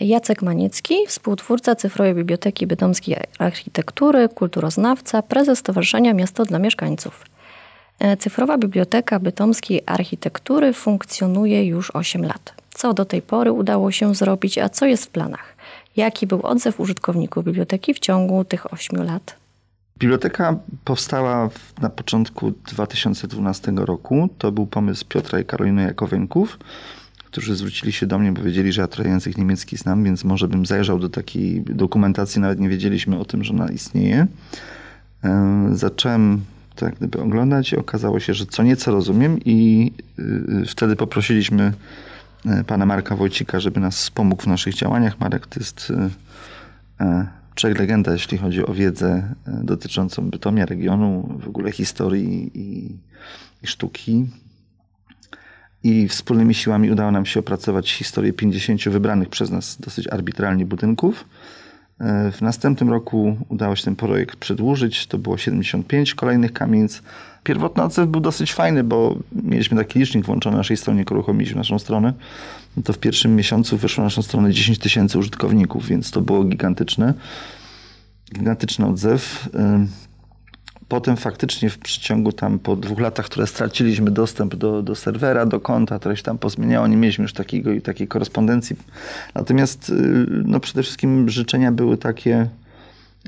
Jacek Maniecki, współtwórca Cyfrowej Biblioteki Bytomskiej Architektury, kulturoznawca, prezes Stowarzyszenia Miasto dla Mieszkańców. E, Cyfrowa Biblioteka Bytomskiej Architektury funkcjonuje już 8 lat. Co do tej pory udało się zrobić, a co jest w planach? Jaki był odzew użytkowników biblioteki w ciągu tych 8 lat? Biblioteka powstała na początku 2012 roku. To był pomysł Piotra i Karoliny Jakowenków, którzy zwrócili się do mnie, bo wiedzieli, że ja trochę język niemiecki znam, więc może bym zajrzał do takiej dokumentacji, nawet nie wiedzieliśmy o tym, że ona istnieje. E, zacząłem to gdyby oglądać i okazało się, że co nieco rozumiem i y, wtedy poprosiliśmy e, pana Marka Wojcika, żeby nas wspomógł w naszych działaniach. Marek to jest e, legenda, jeśli chodzi o wiedzę dotyczącą Bytomia, regionu, w ogóle historii i, i sztuki. I wspólnymi siłami udało nam się opracować historię 50 wybranych przez nas dosyć arbitralnie budynków. E, w następnym roku udało się ten projekt przedłużyć. To było 75 kolejnych kamienic. Pierwotny odzew był dosyć fajny, bo mieliśmy taki licznik włączony na naszej stronie, jak uruchomiliśmy naszą stronę. No to w pierwszym miesiącu wyszło na naszą stronę 10 tysięcy użytkowników, więc to było gigantyczne. Gigantyczny odzew. Potem faktycznie w przeciągu tam po dwóch latach, które straciliśmy dostęp do, do serwera, do konta, które się tam pozmieniało, nie mieliśmy już takiego i takiej korespondencji. Natomiast y, no przede wszystkim życzenia były takie,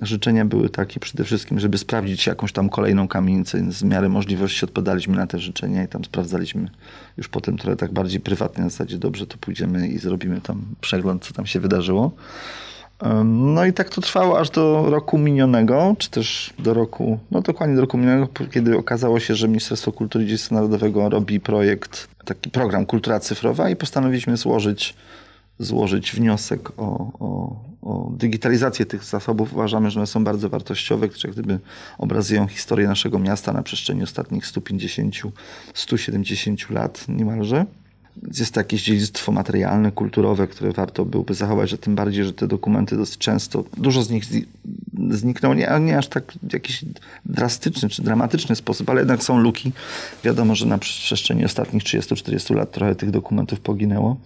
życzenia były takie przede wszystkim, żeby sprawdzić jakąś tam kolejną kamienicę. Z miary możliwości odpowiadaliśmy na te życzenia i tam sprawdzaliśmy już potem trochę tak bardziej prywatnie na zasadzie dobrze, to pójdziemy i zrobimy tam przegląd, co tam się wydarzyło. No i tak to trwało aż do roku minionego, czy też do roku, no dokładnie do roku minionego, kiedy okazało się, że Ministerstwo Kultury i Dziedzictwa Narodowego robi projekt, taki program Kultura Cyfrowa i postanowiliśmy złożyć, złożyć wniosek o, o, o digitalizację tych zasobów. Uważamy, że one są bardzo wartościowe, które gdyby obrazują historię naszego miasta na przestrzeni ostatnich 150-170 lat niemalże jest to jakieś dziedzictwo materialne, kulturowe, które warto byłoby zachować, a tym bardziej, że te dokumenty dosyć często, dużo z nich zniknęło, nie, nie aż tak w jakiś drastyczny czy dramatyczny sposób, ale jednak są luki. Wiadomo, że na przestrzeni ostatnich 30-40 lat trochę tych dokumentów poginęło.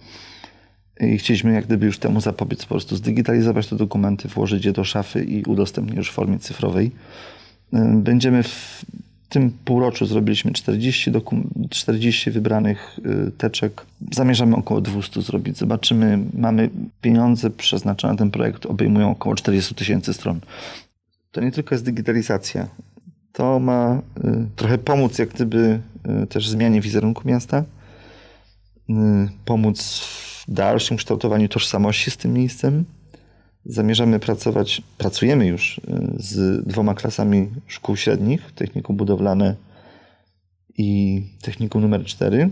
I chcieliśmy jak gdyby już temu zapobiec, po prostu zdigitalizować te dokumenty, włożyć je do szafy i udostępnić już w formie cyfrowej. Będziemy w tym półroczu zrobiliśmy 40, 40 wybranych y, teczek. Zamierzamy około 200 zrobić. Zobaczymy. Mamy pieniądze przeznaczone na ten projekt, obejmują około 40 tysięcy stron. To nie tylko jest digitalizacja. To ma y, trochę pomóc jak gdyby y, też zmianie wizerunku miasta. Pomóc w dalszym kształtowaniu tożsamości z tym miejscem Zamierzamy pracować, pracujemy już y, z dwoma klasami szkół średnich, technikum budowlane i technikum numer 4,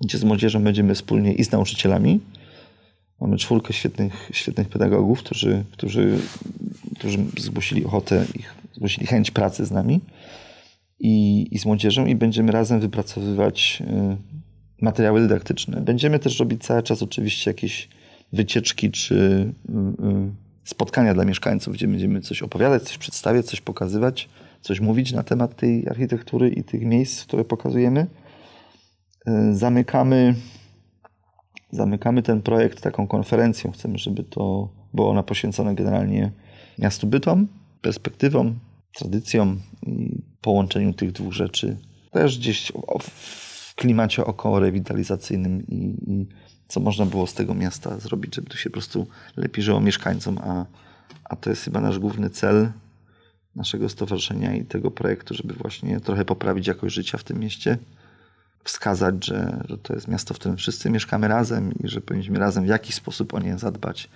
gdzie z młodzieżą będziemy wspólnie i z nauczycielami. Mamy czwórkę świetnych, świetnych pedagogów, którzy, którzy, którzy zgłosili ochotę, ich, zgłosili chęć pracy z nami i, i z młodzieżą i będziemy razem wypracowywać y, materiały dydaktyczne. Będziemy też robić cały czas oczywiście jakieś wycieczki czy y, y, spotkania dla mieszkańców, gdzie będziemy coś opowiadać, coś przedstawiać, coś pokazywać, coś mówić na temat tej architektury i tych miejsc, które pokazujemy. Y, zamykamy, zamykamy ten projekt taką konferencją. Chcemy, żeby to było ona poświęcone generalnie miastu Bytom, perspektywom, tradycjom i połączeniu tych dwóch rzeczy. Też gdzieś w klimacie około rewitalizacyjnym i, i co można było z tego miasta zrobić, żeby tu się po prostu lepiej żyło mieszkańcom, a, a to jest chyba nasz główny cel naszego stowarzyszenia i tego projektu, żeby właśnie trochę poprawić jakość życia w tym mieście, wskazać, że, że to jest miasto, w którym wszyscy mieszkamy razem i że powinniśmy razem w jakiś sposób o nie zadbać.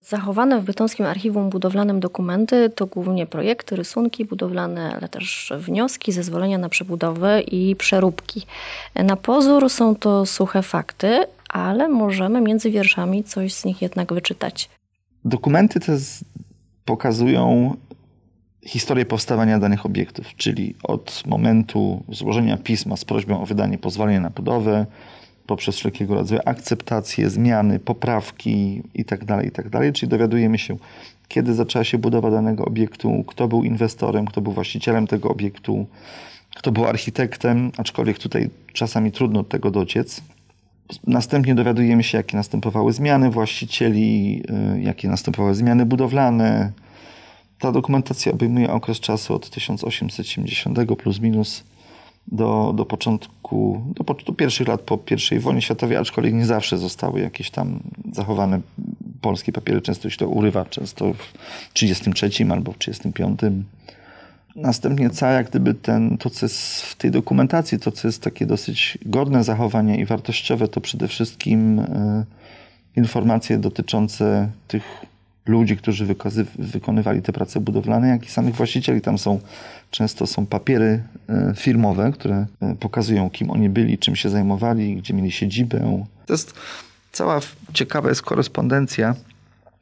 Zachowane w Bytomskim Archiwum Budowlanym dokumenty to głównie projekty, rysunki budowlane, ale też wnioski, zezwolenia na przebudowę i przeróbki. Na pozór są to suche fakty, ale możemy między wierszami coś z nich jednak wyczytać. Dokumenty te pokazują historię powstawania danych obiektów, czyli od momentu złożenia pisma z prośbą o wydanie pozwolenia na budowę, poprzez wszelkiego rodzaju akceptacje, zmiany, poprawki itd., tak itd., tak czyli dowiadujemy się, kiedy zaczęła się budowa danego obiektu, kto był inwestorem, kto był właścicielem tego obiektu, kto był architektem, aczkolwiek tutaj czasami trudno od tego dociec. Następnie dowiadujemy się, jakie następowały zmiany właścicieli, y, jakie następowały zmiany budowlane. Ta dokumentacja obejmuje okres czasu od 1870 plus minus do, do początku, do, do pierwszych lat po I wojnie światowej, aczkolwiek nie zawsze zostały jakieś tam zachowane polskie papiery. Często się to urywa, często w 1933 albo w 1935. Następnie cała jak gdyby ten, to, co jest w tej dokumentacji, to, co jest takie dosyć godne zachowania i wartościowe, to przede wszystkim y, informacje dotyczące tych ludzi, którzy wykazy, wykonywali te prace budowlane, jak i samych właścicieli. Tam są często są papiery y, firmowe, które y, pokazują, kim oni byli, czym się zajmowali, gdzie mieli siedzibę. To jest cała ciekawa jest korespondencja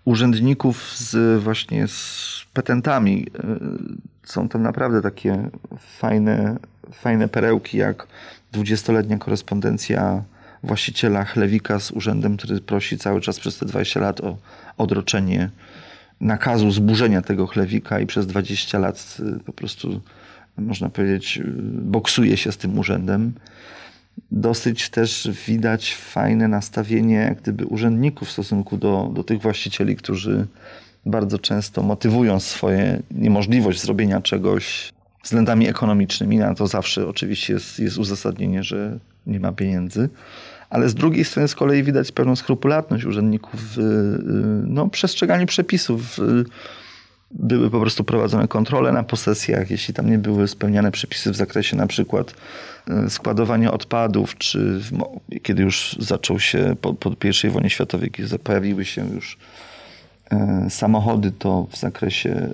urzędników z właśnie z petentami są tam naprawdę takie fajne, fajne perełki, jak dwudziestoletnia korespondencja właściciela chlewika z urzędem, który prosi cały czas przez te 20 lat o odroczenie nakazu zburzenia tego chlewika i przez 20 lat y, po prostu, można powiedzieć, y, boksuje się z tym urzędem. Dosyć też widać fajne nastawienie jak gdyby urzędników w stosunku do, do tych właścicieli, którzy bardzo często motywują swoje niemożliwość zrobienia czegoś względami ekonomicznymi. Na to zawsze oczywiście jest, jest uzasadnienie, że nie ma pieniędzy. Ale z drugiej strony z kolei widać pewną skrupulatność urzędników w no, przestrzeganiu przepisów. Były po prostu prowadzone kontrole na posesjach, jeśli tam nie były spełniane przepisy w zakresie na przykład e, składowania odpadów, czy w, kiedy już zaczął się po, po I wojnie światowej, kiedy pojawiły się już E, samochody to w zakresie,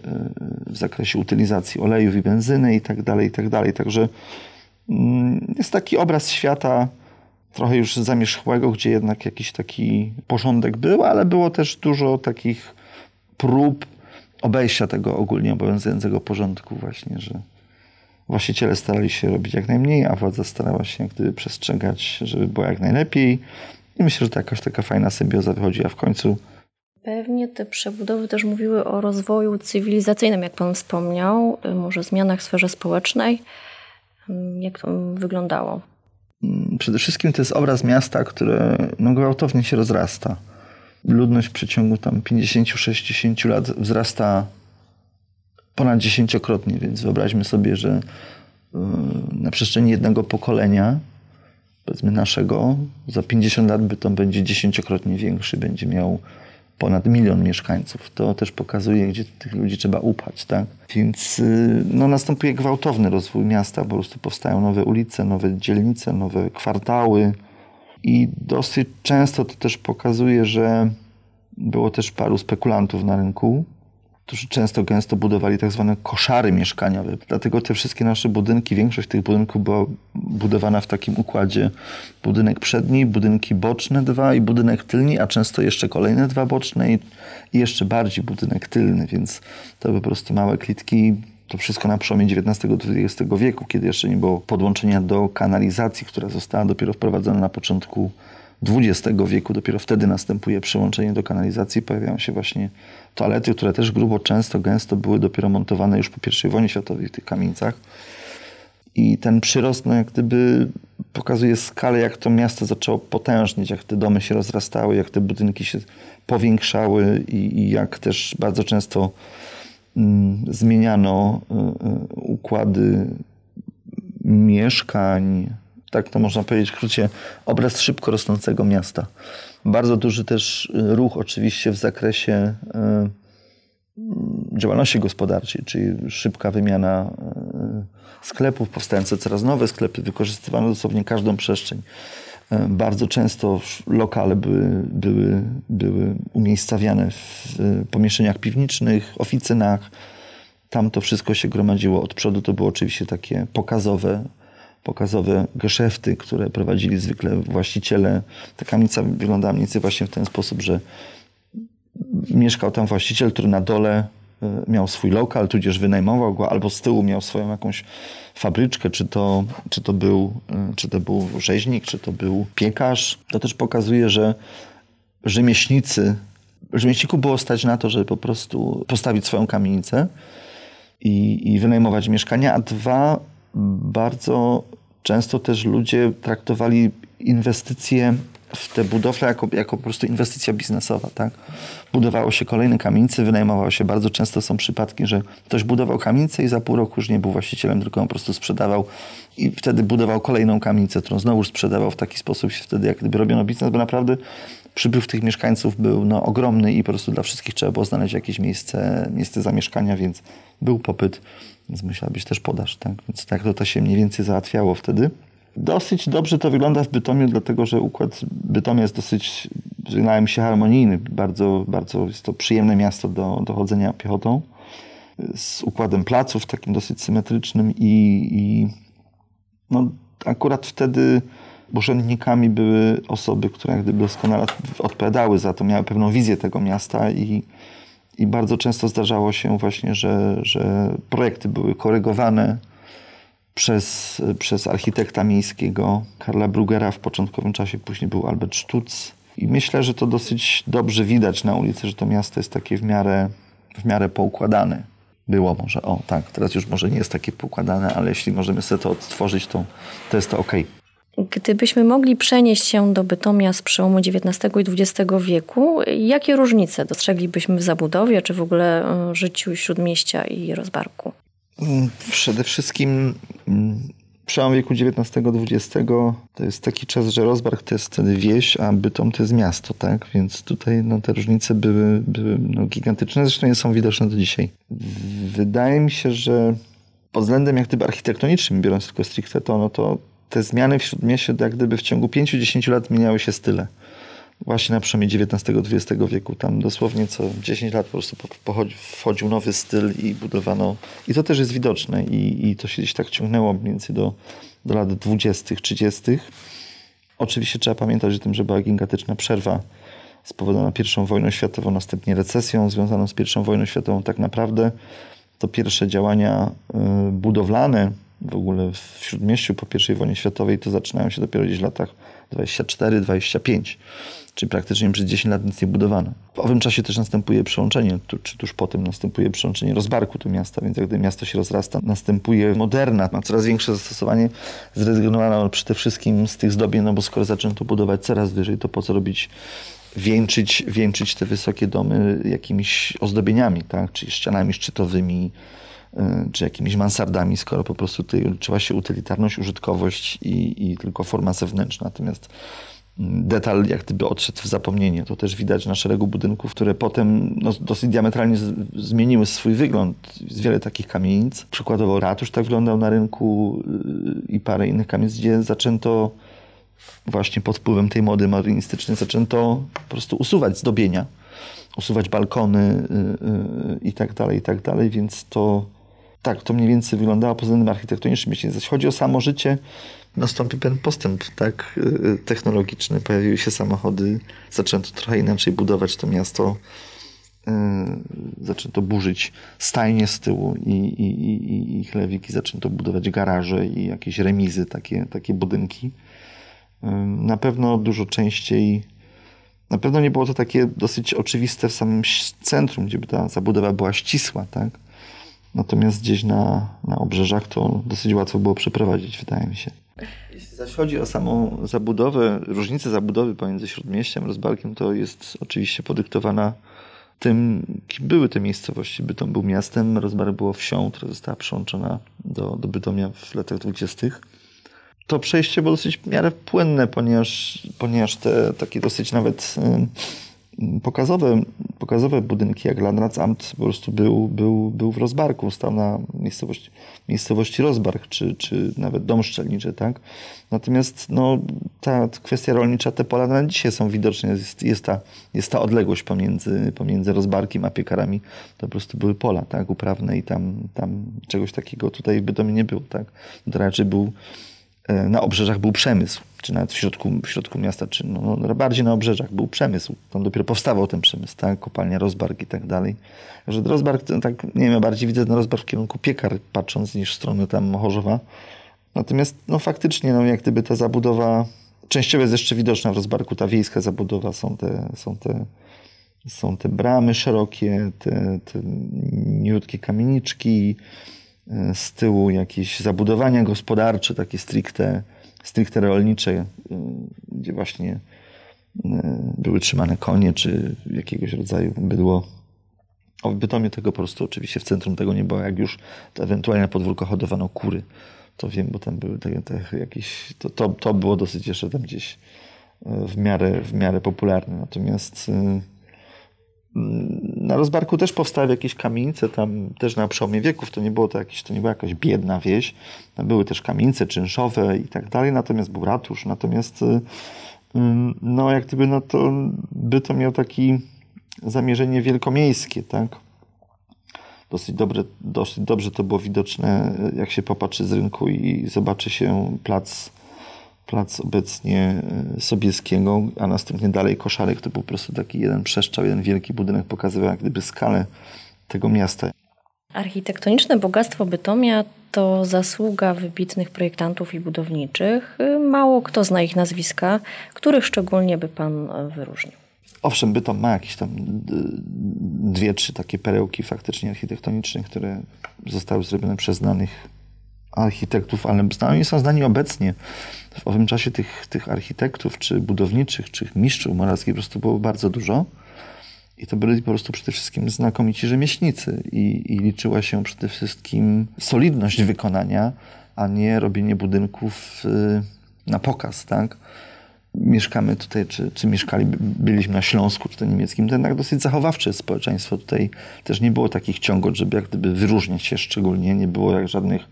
w zakresie utylizacji olejów i benzyny i tak dalej, i tak dalej. Także mm, jest taki obraz świata trochę już zamierzchłego, gdzie jednak jakiś taki porządek był, ale było też dużo takich prób obejścia tego ogólnie obowiązującego porządku właśnie, że właściciele starali się robić jak najmniej, a władza starała się jak gdyby przestrzegać, żeby było jak najlepiej. I myślę, że to jakaś taka fajna symbioza wychodzi, a w końcu Pewnie te przebudowy też mówiły o rozwoju cywilizacyjnym, jak Pan wspomniał, może zmianach w sferze społecznej. Jak to wyglądało? Przede wszystkim to jest obraz miasta, które no, gwałtownie się rozrasta. Ludność w przeciągu tam 50-60 lat wzrasta ponad dziesięciokrotnie, więc wyobraźmy sobie, że y, na przestrzeni jednego pokolenia, powiedzmy naszego, za 50 lat by to będzie dziesięciokrotnie większy, będzie miał ponad milion mieszkańców. To też pokazuje, gdzie tych ludzi trzeba upać. Tak? Więc y, no, następuje gwałtowny rozwój miasta, po prostu powstają nowe ulice, nowe dzielnice, nowe kwartały i dosyć często to też pokazuje, że było też paru spekulantów na rynku, którzy często gęsto budowali tak zwane koszary mieszkaniowe. Dlatego te wszystkie nasze budynki, większość tych budynków była budowana w takim układzie budynek przedni, budynki boczne dwa i budynek tylny, a często jeszcze kolejne dwa boczne i, i jeszcze bardziej budynek tylny, więc to po prostu małe klitki to wszystko na przełomie XIX-XX wieku, kiedy jeszcze nie było podłączenia do kanalizacji, która została dopiero wprowadzona na początku XX wieku. Dopiero wtedy następuje przyłączenie do kanalizacji. Pojawiają się właśnie toalety, które też grubo, często, gęsto były dopiero montowane już po I wojnie światowej w tych kamienicach. I ten przyrost, no jak gdyby pokazuje skalę, jak to miasto zaczęło potężnieć, jak te domy się rozrastały, jak te budynki się powiększały i, i jak też bardzo często mm, zmieniano y, y, układy mieszkań, tak to można powiedzieć w skrócie, obraz szybko rosnącego miasta. Bardzo duży też y, ruch oczywiście w zakresie y, działalności gospodarczej, czyli szybka wymiana y, sklepów, powstające coraz nowe sklepy, wykorzystywano dosłownie każdą przestrzeń. Bardzo często lokale były, były, były umiejscawiane w pomieszczeniach piwniczych, oficynach. Tam to wszystko się gromadziło. Od przodu to było oczywiście takie pokazowe, pokazowe geszefty, które prowadzili zwykle właściciele. Ta kamienica wyglądała mniej więcej właśnie w ten sposób, że mieszkał tam właściciel, który na dole e, miał swój lokal, tudzież wynajmował go, albo z tyłu miał swoją jakąś fabryczkę, czy to, czy to, był, e, czy to był rzeźnik, czy to był piekarz. To też pokazuje, że rzemieślnicy, rzemieślników było stać na to, żeby po prostu postawić swoją kamienicę i, i wynajmować mieszkania, a dwa, bardzo często też ludzie traktowali inwestycje w te budowle jako, jako po prostu inwestycja biznesowa. Tak? Budowało się kolejne kamienice, wynajmowało się. Bardzo często są przypadki, że ktoś budował kamienicę i za pół roku już nie był właścicielem, tylko on po prostu sprzedawał i wtedy budował kolejną kamienicę, którą znowu sprzedawał. W taki sposób się wtedy jak gdyby robiono biznes, bo naprawdę przypływ tych mieszkańców był no, ogromny i po prostu dla wszystkich trzeba było znaleźć jakieś miejsce, miejsce zamieszkania, więc był popyt, więc musiała być też podaż. Tak? Więc tak to, to się mniej więcej załatwiało wtedy. Dosyć dobrze to wygląda w Bytomiu, dlatego że układ Bytomia jest dosyć, wydaje mi się, harmonijny. Bardzo, bardzo jest to przyjemne miasto do, do chodzenia piechotą. Z układem placów takim dosyć symetrycznym i, i no, akurat wtedy urzędnikami były osoby, które jak gdyby doskonale odpowiadały za to, miały pewną wizję tego miasta i, i bardzo często zdarzało się właśnie, że, że projekty były korygowane przez, przez architekta miejskiego Karla Brugera w początkowym czasie, później był Albert Stutz. I myślę, że to dosyć dobrze widać na ulicy, że to miasto jest takie w miarę, w miarę poukładane. Było może, o tak, teraz już może nie jest takie poukładane, ale jeśli możemy sobie to odtworzyć, to, to jest to ok. Gdybyśmy mogli przenieść się do Bytomia z przełomu XIX i XX wieku, jakie różnice dostrzeglibyśmy w zabudowie, czy w ogóle e, życiu śródmieścia i rozbarku? Mm, przede wszystkim mm, przełom wieku XIX-XX to jest taki czas, że Rozbark to jest wtedy wieś, a Bytom to jest miasto, tak? Więc tutaj no, te różnice były, były no, gigantyczne, zresztą nie są widoczne do dzisiaj. Wydaje mi się, że pod względem jak gdyby architektonicznym, biorąc tylko stricte to, no to te zmiany w Śródmieście jak gdyby w ciągu 5-10 lat zmieniały się style. Właśnie na przestrzeni XIX-XX wieku. Tam dosłownie co 10 lat po prostu wchodził nowy styl i budowano. I to też jest widoczne. I, i to się gdzieś tak ciągnęło mniej więcej do, do lat 20., 30. Oczywiście trzeba pamiętać o tym, że była gigantyczna przerwa spowodowana I wojną światową, następnie recesją związaną z I wojną światową. Tak naprawdę to pierwsze działania y, budowlane w ogóle w Śródmieściu po I wojnie światowej to zaczynają się dopiero gdzieś w latach 24-25, czyli praktycznie przez 10 lat nic nie budowano. W owym czasie też następuje przełączenie, czy tuż po tym następuje przełączenie rozbarku tu miasta, więc jak gdy miasto się rozrasta, następuje moderna, ma coraz większe zastosowanie. Zrezygnowano przede wszystkim z tych zdobien, no bo skoro zaczęto budować coraz wyżej, to po co robić wieńczyć, wieńczyć te wysokie domy jakimiś ozdobieniami, tak? czyli ścianami szczytowymi, czy jakimiś mansardami, skoro po prostu tutaj liczyła się utylitarność, użytkowość i, i tylko forma zewnętrzna. Natomiast mm, detal jak gdyby odszedł w zapomnienie. To też widać na szeregu budynków, które potem no, dosyć diametralnie z, zmieniły swój wygląd. Jest wiele takich kamienic. Przykładowo ratusz tak wyglądał na rynku yy, i parę innych kamienic, gdzie zaczęto właśnie pod wpływem tej mody modernistycznej zaczęto po prostu usuwać zdobienia, usuwać balkony i tak dalej, i tak dalej, więc to tak, to mniej więcej wyglądało pod względem architektonicznym. Jeśli chodzi o samo życie, nastąpił pewien postęp tak, y, technologiczny. Pojawiły się samochody, zaczęto trochę inaczej budować to miasto. Yy, zaczęto burzyć stajnie z tyłu i, i, i, i chlewiki, zaczęto budować garaże i jakieś remizy, takie, takie budynki. Na pewno dużo częściej, na pewno nie było to takie dosyć oczywiste w samym centrum, gdzie ta zabudowa była ścisła, tak? Natomiast gdzieś na, na obrzeżach to dosyć łatwo było przeprowadzić, wydaje mi się. Jeśli zaś chodzi o samą zabudowę, różnicę zabudowy pomiędzy Śródmieściem a Rozbarkiem, to jest oczywiście podyktowana tym, kim były te miejscowości. Bytom był miastem, Rozbark było wsią, która została przyłączona do, do Bytomia w latach dwudziestych. To przejście było dosyć w miarę płynne, ponieważ, ponieważ te takie dosyć nawet pokazowe, pokazowe budynki, jak Landratsamt po prostu był, był, był w Rozbarku, stał na miejscowości, miejscowości Rozbark, czy, czy nawet dom szczelniczy, tak? Natomiast no, ta kwestia rolnicza, te pola na dzisiaj są widoczne, jest, jest, ta, jest ta odległość pomiędzy, pomiędzy Rozbarkiem a piekarami, to po prostu były pola, tak, uprawne i tam, tam czegoś takiego tutaj w Bytomie nie było, tak? To raczej był na obrzeżach był przemysł, czy nawet w środku, w środku miasta, czy no, no, bardziej na obrzeżach był przemysł. Tam dopiero powstawał ten przemysł, tak? kopalnia Rozbark i tak dalej. Że Rozbark, tak, nie wiem, bardziej widzę ten Rozbark w kierunku piekar, patrząc niż w stronę tam Chorzowa. Natomiast no faktycznie, no, jak gdyby ta zabudowa, częściowo jest jeszcze widoczna w Rozbarku, ta wiejska zabudowa, są te, są te, są te bramy szerokie, te, te niutkie kamieniczki, E, z tyłu jakieś zabudowania gospodarcze, takie stricte, stricte rolnicze, e, gdzie właśnie były trzymane konie, czy jakiegoś rodzaju bydło. O, w Bytomie tego po prostu oczywiście w centrum tego nie było. Jak już to ewentualnie na podwórko hodowano kury, to wiem, bo tam były te, te jakieś... To, to, to było dosyć jeszcze tam gdzieś e, w miarę, w miarę popularne. Natomiast e, na Rozbarku też powstały jakieś kamienice, tam też na przełomie wieków, to nie było to jakieś, to nie była jakaś biedna wieś, tam były też kamienice czynszowe i tak dalej, natomiast był ratusz, natomiast e, no jak gdyby, no to by to miał taki zamierzenie wielkomiejskie, tak? Dosyć, dobre, dosyć dobrze to było widoczne, jak się popatrzy z rynku i zobaczy się plac, plac obecnie e, Sobieskiego, a następnie dalej Koszarek. To był po prostu taki jeden przeszczał, jeden wielki budynek, pokazywał jak gdyby skalę tego miasta. Architektoniczne bogactwo Bytomia to zasługa wybitnych projektantów i budowniczych. Mało kto zna ich nazwiska, których szczególnie by Pan wyróżnił. Owszem, Bytom ma jakieś tam dwie, trzy takie perełki faktycznie architektoniczne, które zostały zrobione przez znanych architektów, ale znani są znani obecnie. W owym czasie tych, tych architektów, czy budowniczych, czy mistrzów morawskich po prostu było bardzo dużo. I to byli po prostu przede wszystkim znakomici rzemieślnicy i, i liczyła się przede wszystkim solidność wykonania, a nie robienie budynków y, na pokaz, tak? Mieszkamy tutaj, czy, czy mieszkali, byliśmy na Śląsku, czy to niemieckim, to jednak dosyć zachowawcze społeczeństwo. Tutaj też nie było takich ciągot, żeby jak gdyby wyróżniać się szczególnie, nie było jak żadnych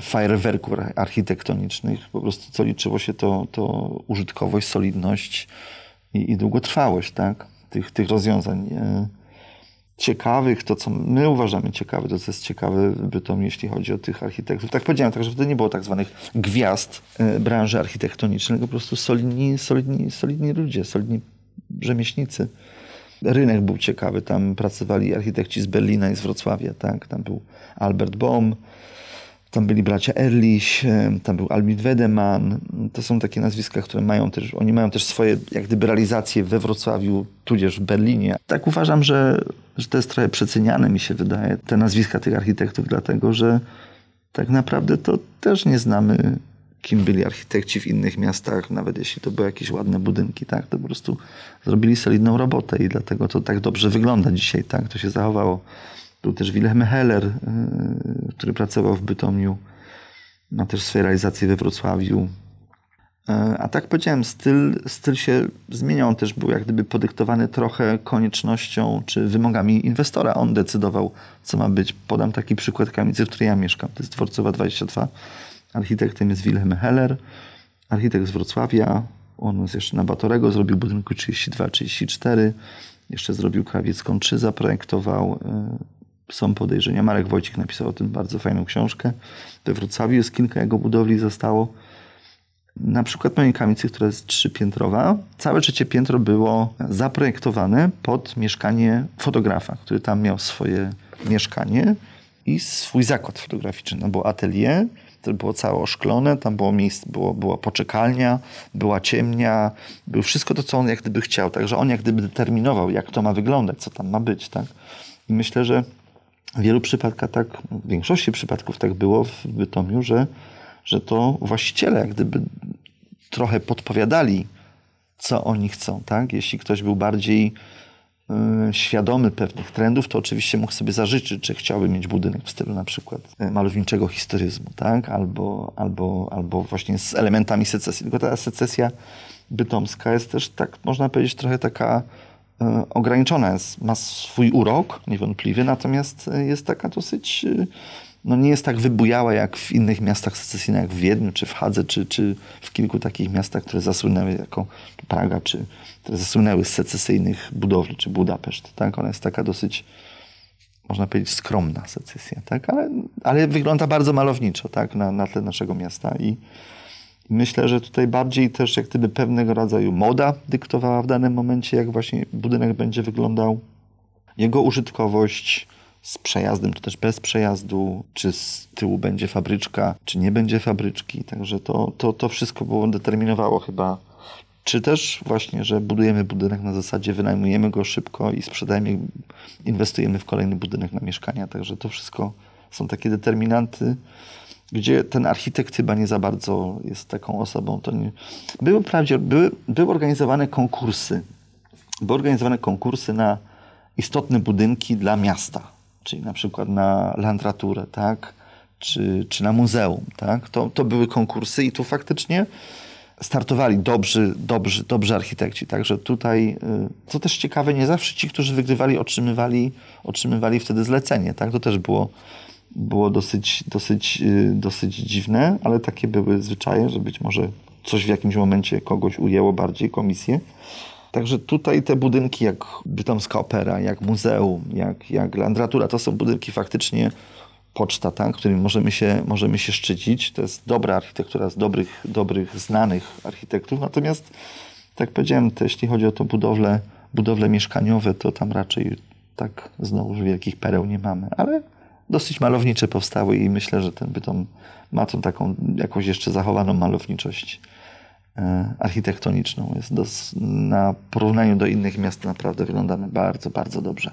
fajerwerków architektonicznych. Po prostu co liczyło się to, to użytkowość, solidność i, i długotrwałość, tak? tych, tych rozwiązań e, ciekawych, to co my uważamy ciekawe, to co jest ciekawe w Bytomiu, jeśli chodzi o tych architektów. Tak powiedziałem, także wtedy nie było tak zwanych gwiazd e, branży architektonicznej, po prostu solidni, solidni, solidni ludzie, solidni rzemieślnicy. Rynek był ciekawy, tam pracowali architekci z Berlina i z Wrocławia, tak? Tam był Albert Bohm, tam byli bracia Erlich, tam był Albert Wedeman. To są takie nazwiska, które mają też, oni mają też swoje jak gdyby realizacje we Wrocławiu, tudzież w Berlinie. Tak uważam, że, że to jest trochę przeceniane, mi się wydaje, te nazwiska tych architektów, dlatego że tak naprawdę to też nie znamy, kim byli architekci w innych miastach, nawet jeśli to były jakieś ładne budynki, tak, to po prostu zrobili solidną robotę i dlatego to tak dobrze wygląda dzisiaj, tak, to się zachowało. Był też Wilhelm Heller, y, który pracował w Bytomiu. Ma też swoje realizacje we Wrocławiu. Y, a tak powiedziałem, styl, styl się zmieniał. On też był jak gdyby podyktowany trochę koniecznością czy wymogami inwestora. On decydował, co ma być. Podam taki przykład kamienicy, w której ja mieszkam. To jest Dworcowa 22. Architektem jest Wilhelm Heller, architekt z Wrocławia. On jest jeszcze na Batorego, zrobił budynku 32-34. Jeszcze zrobił Krawiecką 3, zaprojektował y, są podejrzenia. Marek Wojcik napisał o tym bardzo fajną książkę. We Wrocławiu jest kilka jego budowli zostało. Na przykład mojej kamicy, która jest trzypiętrowa, całe trzecie piętro było zaprojektowane pod mieszkanie fotografa, który tam miał swoje mieszkanie i swój zakład fotograficzny. No było atelier, to było całe oszklone, tam było miejsce, było, była poczekalnia, była ciemnia, było wszystko to, co on jak gdyby chciał. Także on jak gdyby determinował, jak to ma wyglądać, co tam ma być. Tak? I myślę, że w wielu przypadkach tak, w większości przypadków tak było w Bytomiu, że, że to właściciele jak gdyby trochę podpowiadali, co oni chcą, tak? Jeśli ktoś był bardziej y, świadomy pewnych trendów, to oczywiście mógł sobie zażyczyć, że chciałby mieć budynek w stylu na przykład y, malowniczego historyzmu, tak? Albo, albo, albo właśnie z elementami secesji. Tylko ta secesja bytomska jest też, tak można powiedzieć, trochę taka ograniczona jest, ma swój urok niewątpliwy, natomiast jest taka dosyć, e, no nie jest tak wybujała jak w innych miastach secesyjnych, jak w Wiedniu, czy w Hadze, czy, czy w kilku takich miastach, które zasłynęły jako Praga, czy które zasłynęły z secesyjnych budowli, czy Budapeszt. Tak? Ona jest taka dosyć, można powiedzieć, skromna secesja, tak? ale, ale wygląda bardzo malowniczo tak? na, na tle naszego miasta i Myślę, że tutaj bardziej też jak gdyby pewnego rodzaju moda dyktowała w danym momencie, jak właśnie budynek będzie wyglądał. Jego użytkowość z przejazdem, czy też bez przejazdu, czy z tyłu będzie fabryczka, czy nie będzie fabryczki. Także to, to, to wszystko było determinowało chyba. Czy też właśnie, że budujemy budynek na zasadzie wynajmujemy go szybko i sprzedajemy, inwestujemy w kolejny budynek na mieszkania. Także to wszystko są takie determinanty gdzie ten architekt chyba nie za bardzo jest taką osobą. To nie... były, wprawdzie, były, były organizowane konkursy. Były organizowane konkursy na istotne budynki dla miasta, czyli na przykład na landraturę, tak? czy, czy na muzeum. Tak? To, to były konkursy i tu faktycznie startowali dobrzy, dobrzy, dobrzy architekci. Także tutaj, y, co też ciekawe, nie zawsze ci, którzy wygrywali, otrzymywali, otrzymywali wtedy zlecenie. Tak? To też było, było dosyć, dosyć, y, dosyć dziwne, ale takie były zwyczaje, że być może coś w jakimś momencie kogoś ujęło bardziej komisję. Także tutaj te budynki jak Bytomska Opera, jak muzeum, jak, jak Landratura, to są budynki faktycznie poczta, tak, którym możemy się, możemy się szczycić. To jest dobra architektura z dobrych, dobrych, znanych architektów. Natomiast, tak powiedziałem, to jeśli chodzi o to budowle, budowle mieszkaniowe, to tam raczej tak znowu wielkich pereł nie mamy. Ale dosyć malownicze powstały i myślę, że ten Bytom ma tą taką jakąś jeszcze zachowaną malowniczość e, architektoniczną. Jest dos, na porównaniu do innych miast naprawdę wyglądamy bardzo, bardzo dobrze.